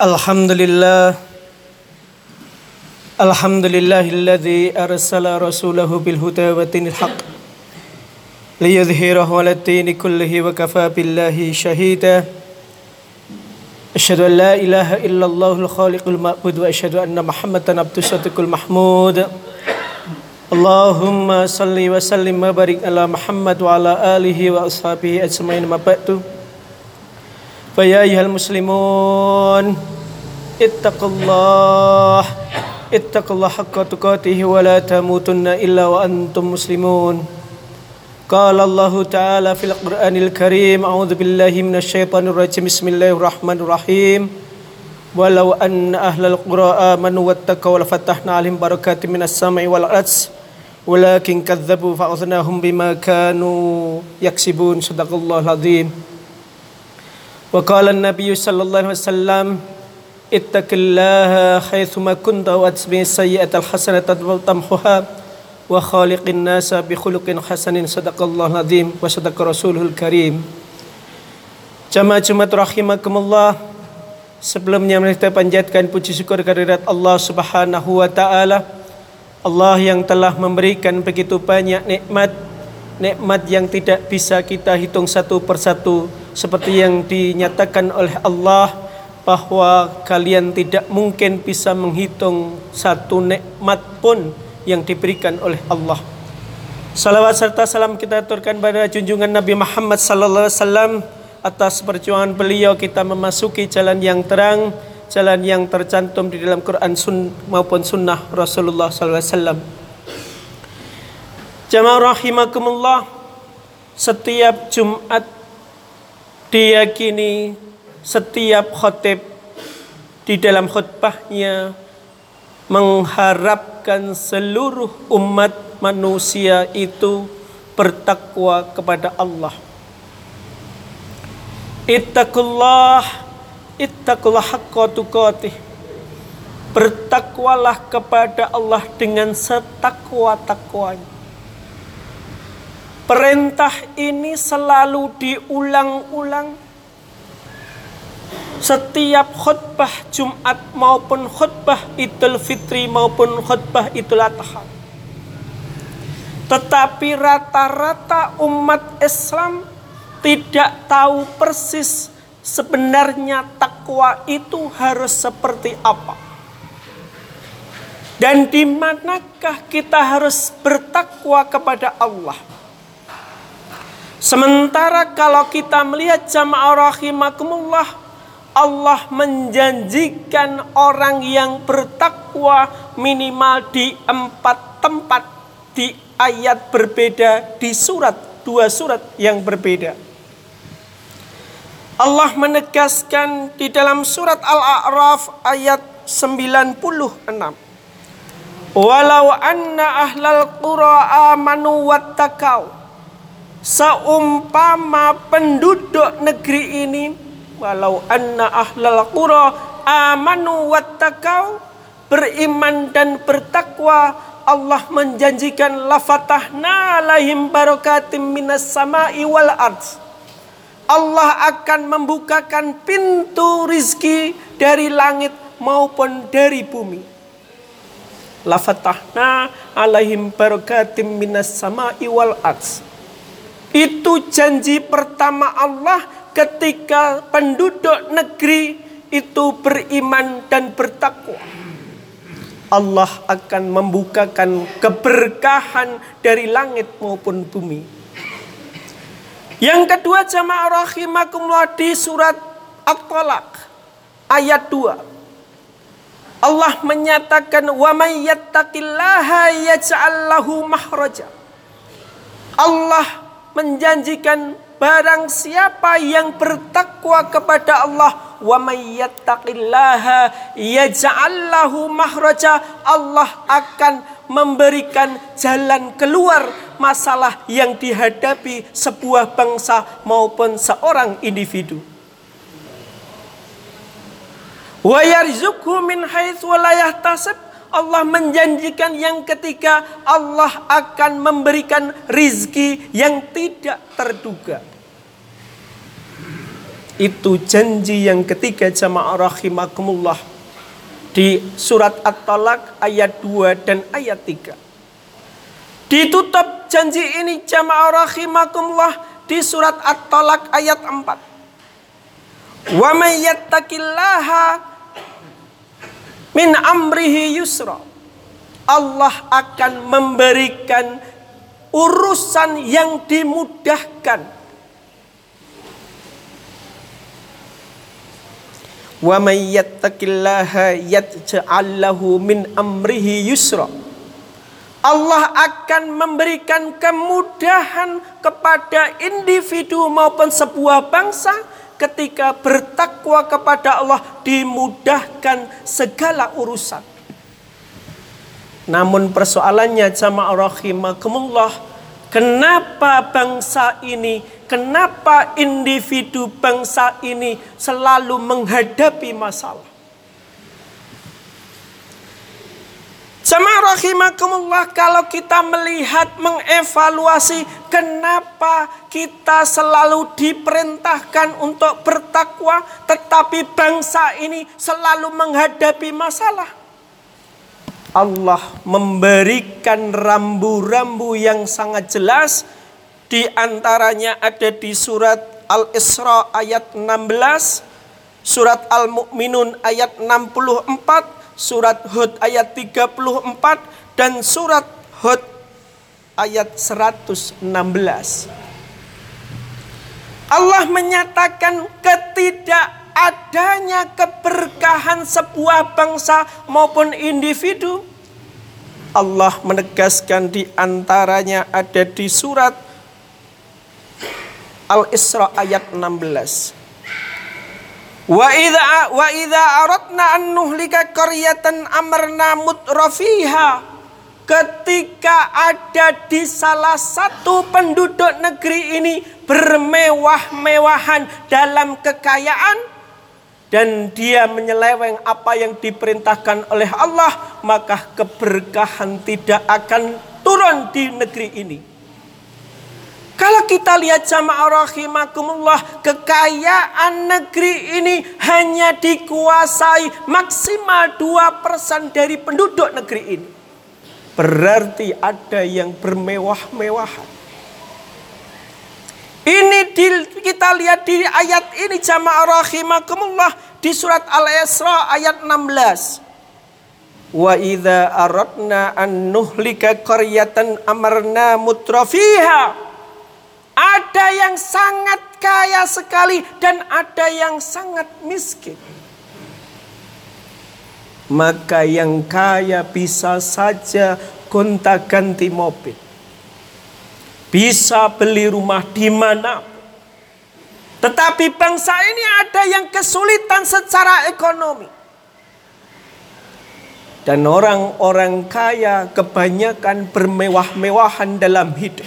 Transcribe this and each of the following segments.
الحمد لله الحمد لله الذي أرسل رسوله بالهدى ودين الحق ليظهره على الدين كله وكفى بالله شهيدا أشهد أن لا إله إلا الله الخالق المعبود وأشهد أن محمدا عبد الصديق المحمود اللهم صل وسلم وبارك على محمد وعلى آله وأصحابه أجمعين ما بعد فيا أيها المسلمون اتقوا الله اتقوا الله حق تقاته ولا تموتن إلا وأنتم مسلمون. قال الله تعالى في القرآن الكريم أعوذ بالله من الشيطان الرجيم بسم الله الرحمن الرحيم. ولو أن أهل القرى آمنوا واتقوا لفتحنا عليهم بركات من السماء والأرض ولكن كذبوا فأخذناهم بما كانوا يكسبون. صدق الله العظيم. وقال النبي صلى الله عليه وسلم اتق الله حيثما كنت واتبع السيئة الحسنة تمحها وخالق الناس بخلق حسن صدق الله العظيم وصدق رسوله الكريم Jamaah Jumat rahimakumullah Sebelumnya kita panjatkan puji syukur kehadirat Allah Subhanahu wa taala Allah yang telah memberikan begitu banyak nikmat nikmat yang tidak bisa kita hitung satu persatu seperti yang dinyatakan oleh Allah bahwa kalian tidak mungkin bisa menghitung satu nikmat pun yang diberikan oleh Allah. Salawat serta salam kita aturkan pada junjungan Nabi Muhammad sallallahu alaihi wasallam atas perjuangan beliau kita memasuki jalan yang terang, jalan yang tercantum di dalam Quran sun, maupun sunnah Rasulullah sallallahu alaihi wasallam. Jamaah rahimakumullah, setiap Jumat diyakini setiap khotib di dalam khutbahnya mengharapkan seluruh umat manusia itu bertakwa kepada Allah. Ittaqullah ittaqullah haqqa tuqatih. Bertakwalah kepada Allah dengan setakwa-takwanya. Perintah ini selalu diulang-ulang setiap khutbah Jumat maupun khutbah Idul Fitri maupun khutbah Idul Adha. Tetapi rata-rata umat Islam tidak tahu persis sebenarnya takwa itu harus seperti apa. Dan di manakah kita harus bertakwa kepada Allah? Sementara kalau kita melihat jamaah rahimakumullah Allah menjanjikan orang yang bertakwa minimal di empat tempat di ayat berbeda di surat dua surat yang berbeda. Allah menegaskan di dalam surat Al-A'raf ayat 96. Walau anna ahlal qura amanu wattaqau Seumpama penduduk negeri ini walau anna ahlal qura amanu wattaqau beriman dan bertakwa Allah menjanjikan lafatahna lahim barakatim minas sama'i wal ard. Allah akan membukakan pintu rizki dari langit maupun dari bumi. Lafatahna alaihim barakatim minas sama'i wal ard itu janji pertama Allah ketika penduduk negeri itu beriman dan bertakwa. Allah akan membukakan keberkahan dari langit maupun bumi. Yang kedua jamaah rahimakumullah di surat At-Talaq ayat 2. Allah menyatakan wa may yattaqillaha yaj'al lahu mahraja. Allah menjanjikan barang siapa yang bertakwa kepada Allah wa may yattaqillaha yaj'al lahu Allah akan memberikan jalan keluar masalah yang dihadapi sebuah bangsa maupun seorang individu. Wa yarzuqhu min haitsu la yahtasib Allah menjanjikan yang ketiga Allah akan memberikan rizki yang tidak terduga. Itu janji yang ketiga jamaah rahimakumullah. Di surat At-Talaq ayat 2 dan ayat 3. Ditutup janji ini jamaah rahimakumullah di surat At-Talaq ayat 4. Wa may yattaqillaha min amrihi yusra. Allah akan memberikan urusan yang dimudahkan Wa may yattaqillaha yaj'al lahu min amrihi yusra. Allah akan memberikan kemudahan kepada individu maupun sebuah bangsa ketika bertakwa kepada Allah dimudahkan segala urusan. Namun persoalannya jamaah rahimakumullah, kenapa bangsa ini kenapa individu bangsa ini selalu menghadapi masalah. Jemaah rahimakumullah kalau kita melihat mengevaluasi kenapa kita selalu diperintahkan untuk bertakwa tetapi bangsa ini selalu menghadapi masalah. Allah memberikan rambu-rambu yang sangat jelas di antaranya ada di surat Al-Isra ayat 16, surat Al-Mu'minun ayat 64, surat Hud ayat 34, dan surat Hud ayat 116. Allah menyatakan ketidakadanya keberkahan sebuah bangsa maupun individu. Allah menegaskan di antaranya ada di surat Al-Isra ayat 16. Wa idza wa idza aradna an nuhlika qaryatan amarna mutrafiha ketika ada di salah satu penduduk negeri ini bermewah-mewahan dalam kekayaan dan dia menyeleweng apa yang diperintahkan oleh Allah maka keberkahan tidak akan turun di negeri ini kalau kita lihat jamaah rahimakumullah, kekayaan negeri ini hanya dikuasai maksimal 2% dari penduduk negeri ini. Berarti ada yang bermewah-mewahan. Ini di, kita lihat di ayat ini jamaah rahimakumullah di surat Al-Isra ayat 16. Wa idza aradna an nuhlika qaryatan amarna mutrafiha ada yang sangat kaya sekali dan ada yang sangat miskin. Maka yang kaya bisa saja gonta-ganti mobil. Bisa beli rumah di mana. Tetapi bangsa ini ada yang kesulitan secara ekonomi. Dan orang-orang kaya kebanyakan bermewah-mewahan dalam hidup.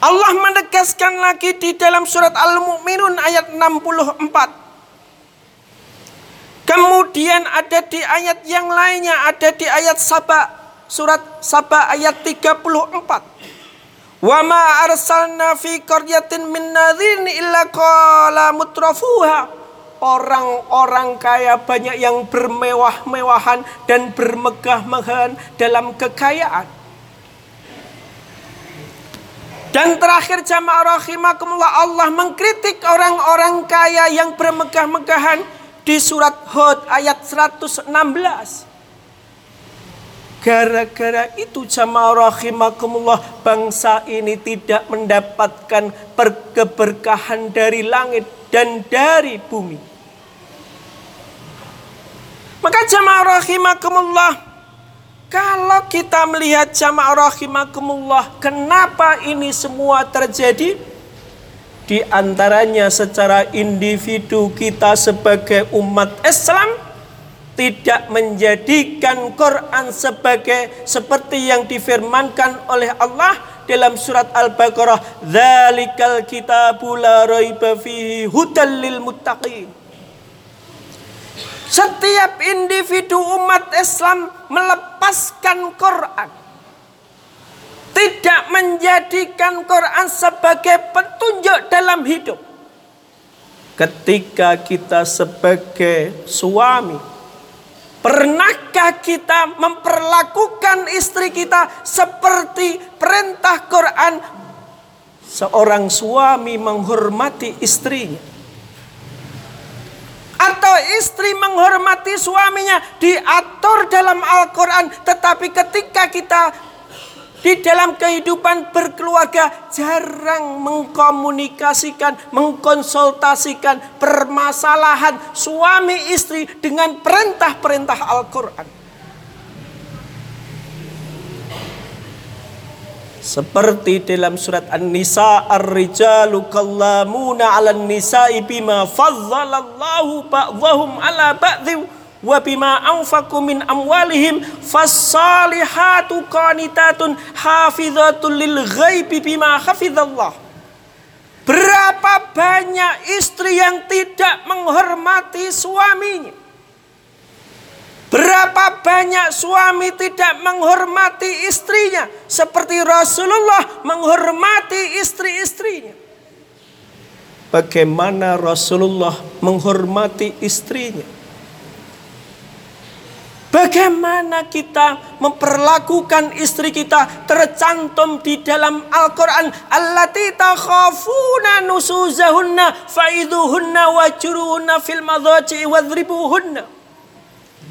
Allah menegaskan lagi di dalam surat Al-Mu'minun ayat 64. Kemudian ada di ayat yang lainnya, ada di ayat Saba, surat Saba ayat 34. Wa ma arsalna fi qaryatin min nadhirin illa qala mutrafuha. Orang-orang kaya banyak yang bermewah-mewahan dan bermegah-megahan dalam kekayaan. Dan terakhir jamaah rahimakumullah Allah mengkritik orang-orang kaya yang bermegah-megahan di surat Hud ayat 116. Gara-gara itu jamaah rahimakumullah bangsa ini tidak mendapatkan keberkahan dari langit dan dari bumi. Maka jamaah rahimakumullah kalau kita melihat jamaah rahimakumullah, kenapa ini semua terjadi? Di antaranya secara individu kita sebagai umat Islam tidak menjadikan Quran sebagai seperti yang difirmankan oleh Allah dalam surat Al-Baqarah, "Dzalikal kitabu la raiba fihi muttaqin." Setiap individu umat Islam melepaskan Quran. Tidak menjadikan Quran sebagai petunjuk dalam hidup. Ketika kita sebagai suami, pernahkah kita memperlakukan istri kita seperti perintah Quran seorang suami menghormati istrinya? Istri menghormati suaminya diatur dalam Al-Quran tetapi ketika kita di dalam kehidupan berkeluarga jarang mengkomunikasikan, mengkonsultasikan permasalahan suami istri dengan perintah-perintah Al-Quran. Seperti dalam surat An-Nisa Ar-rijalu kallamuna 'alan nisa'i bima fadzalallahu ba'dhum 'ala ba'dhin wa bima anfaqu min amwalihim fassalihatu qanitatun hafizatul lil ghaibi bima hafizallah. Berapa banyak istri yang tidak menghormati suaminya? Berapa banyak suami tidak menghormati istrinya seperti Rasulullah menghormati istri-istrinya. Bagaimana Rasulullah menghormati istrinya? Bagaimana kita memperlakukan istri kita tercantum di dalam Al-Quran. Allati takhafuna nusuzahunna faiduhunna wajuruhunna fil madhaji wadribuhunna.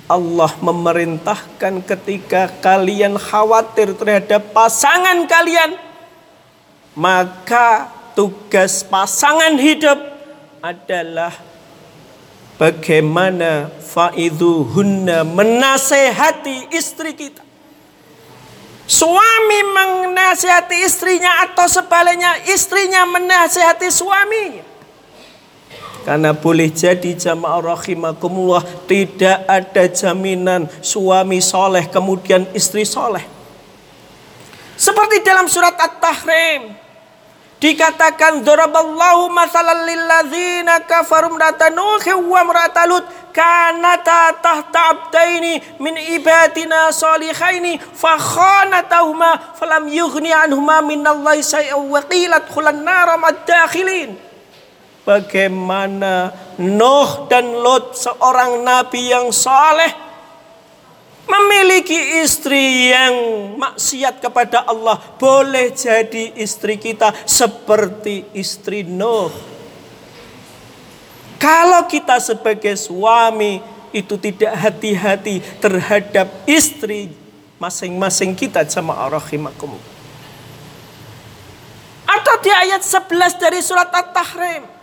Allah memerintahkan ketika kalian khawatir terhadap pasangan kalian, maka tugas pasangan hidup adalah bagaimana faiduhunna menasehati istri kita. Suami menasehati istrinya atau sebaliknya istrinya menasehati suaminya. Karena boleh jadi jamaah rahimakumullah tidak ada jaminan suami soleh kemudian istri soleh. Seperti dalam surat At-Tahrim dikatakan daraballahu masalan lilladzina kafarum ratanuhi wa mratalut kanata tahta abdaini min ibadina salihaini fa khanatahuma falam yughni anhuma minallahi syai'an wa qilat khulan nara bagaimana Nuh dan Lot seorang nabi yang saleh memiliki istri yang maksiat kepada Allah boleh jadi istri kita seperti istri Nuh. Kalau kita sebagai suami itu tidak hati-hati terhadap istri masing-masing kita jamaah rahimakum. Atau di ayat 11 dari surat At-Tahrim.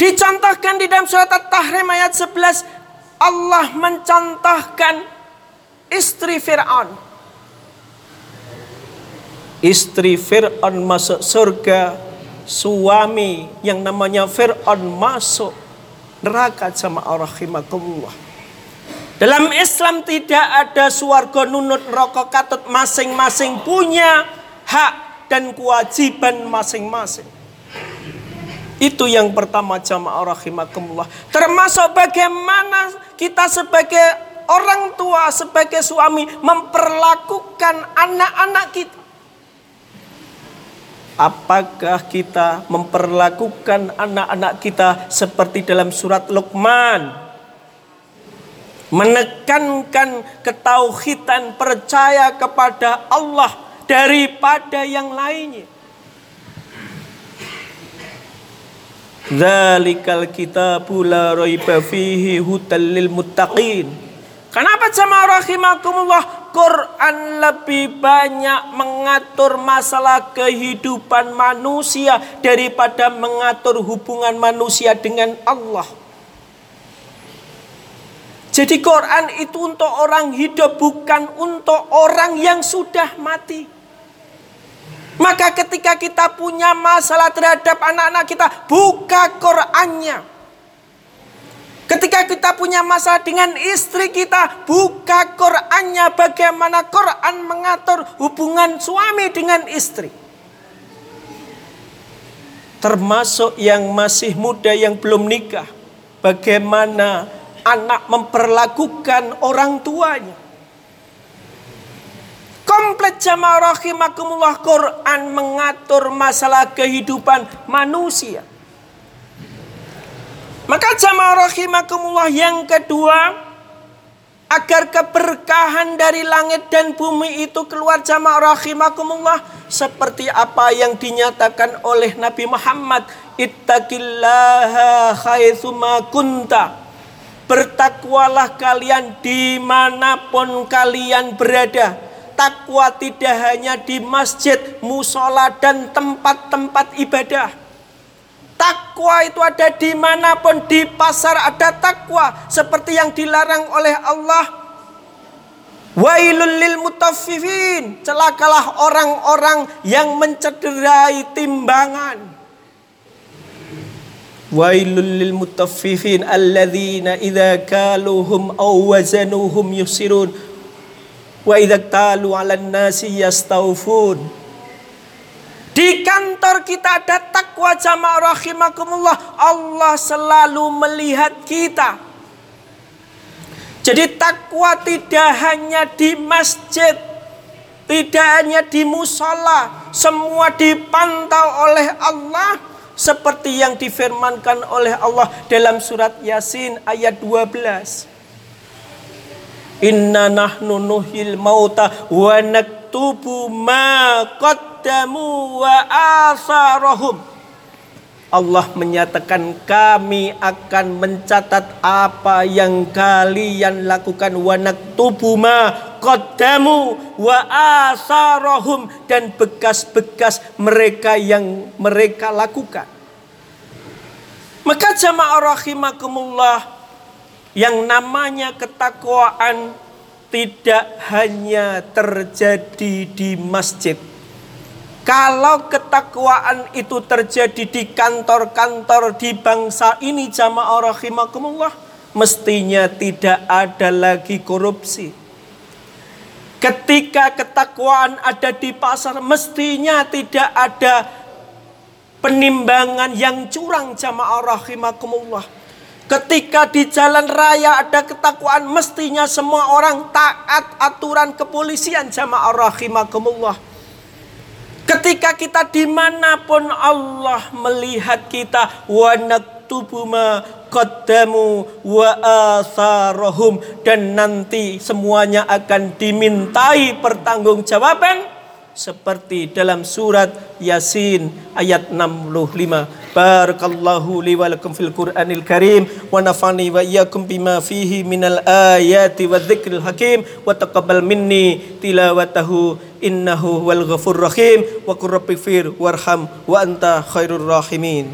Dicontohkan di dalam surat At-Tahrim ayat 11 Allah mencontohkan istri Fir'aun. Istri Fir'aun masuk surga, suami yang namanya Fir'aun masuk neraka sama rahimakumullah. Dalam Islam tidak ada suarga nunut rokok katut masing-masing punya hak dan kewajiban masing-masing. Itu yang pertama jamaah rahimakumullah. Termasuk bagaimana kita sebagai orang tua, sebagai suami memperlakukan anak-anak kita. Apakah kita memperlakukan anak-anak kita seperti dalam surat Luqman? Menekankan ketauhidan percaya kepada Allah daripada yang lainnya. Zalikal kitabu la raiba fihi hudal lil muttaqin. Kenapa jamaah rahimakumullah Quran lebih banyak mengatur masalah kehidupan manusia daripada mengatur hubungan manusia dengan Allah. Jadi Quran itu untuk orang hidup bukan untuk orang yang sudah mati. Maka ketika kita punya masalah terhadap anak-anak kita, buka Qur'annya. Ketika kita punya masalah dengan istri kita, buka Qur'annya bagaimana Quran mengatur hubungan suami dengan istri. Termasuk yang masih muda yang belum nikah. Bagaimana anak memperlakukan orang tuanya. Ingat jamaah rahimakumullah Quran mengatur masalah kehidupan manusia. Maka jamaah rahimakumullah yang kedua agar keberkahan dari langit dan bumi itu keluar jamaah rahimakumullah seperti apa yang dinyatakan oleh Nabi Muhammad ittaqillaha haitsuma kunta bertakwalah kalian di mana pun kalian berada takwa tidak hanya di masjid, musola, dan tempat-tempat ibadah. Takwa itu ada di mana pun di pasar ada takwa seperti yang dilarang oleh Allah. Wailul lil mutaffifin. Celakalah orang-orang yang mencederai timbangan. Wailul lil mutaffifin alladzina idza kaluhum aw wazanuhum yusirun Wa idza talu 'alan nasi yastaufun. Di kantor kita ada takwa jamaah rahimakumullah. Allah selalu melihat kita. Jadi takwa tidak hanya di masjid, tidak hanya di musola, semua dipantau oleh Allah seperti yang difirmankan oleh Allah dalam surat Yasin ayat 12. Inna nahnu nuhil mauta wa naktubu ma qaddamu wa asarahum. Allah menyatakan kami akan mencatat apa yang kalian lakukan wa naktubu ma qaddamu wa asarahum dan bekas-bekas mereka yang mereka lakukan. Maka jamaah rahimakumullah yang namanya ketakwaan tidak hanya terjadi di masjid. Kalau ketakwaan itu terjadi di kantor-kantor di bangsa ini jamaah rahimakumullah, mestinya tidak ada lagi korupsi. Ketika ketakwaan ada di pasar, mestinya tidak ada penimbangan yang curang jamaah rahimakumullah Ketika di jalan raya ada ketakwaan mestinya semua orang taat aturan kepolisian jamaah rahimakumullah. Ketika kita di mana pun Allah melihat kita wa naktubu ma qaddamu wa atharahum dan nanti semuanya akan dimintai pertanggungjawaban seperti dalam surat Yasin ayat 65. Barakallahu li wa lakum fil Qur'anil Karim wa nafani wa iyyakum bima fihi minal ayati wa dzikril hakim wa taqabbal minni tilawatahu innahu wal ghafur rahim wa qur warham wa anta khairur rahimin.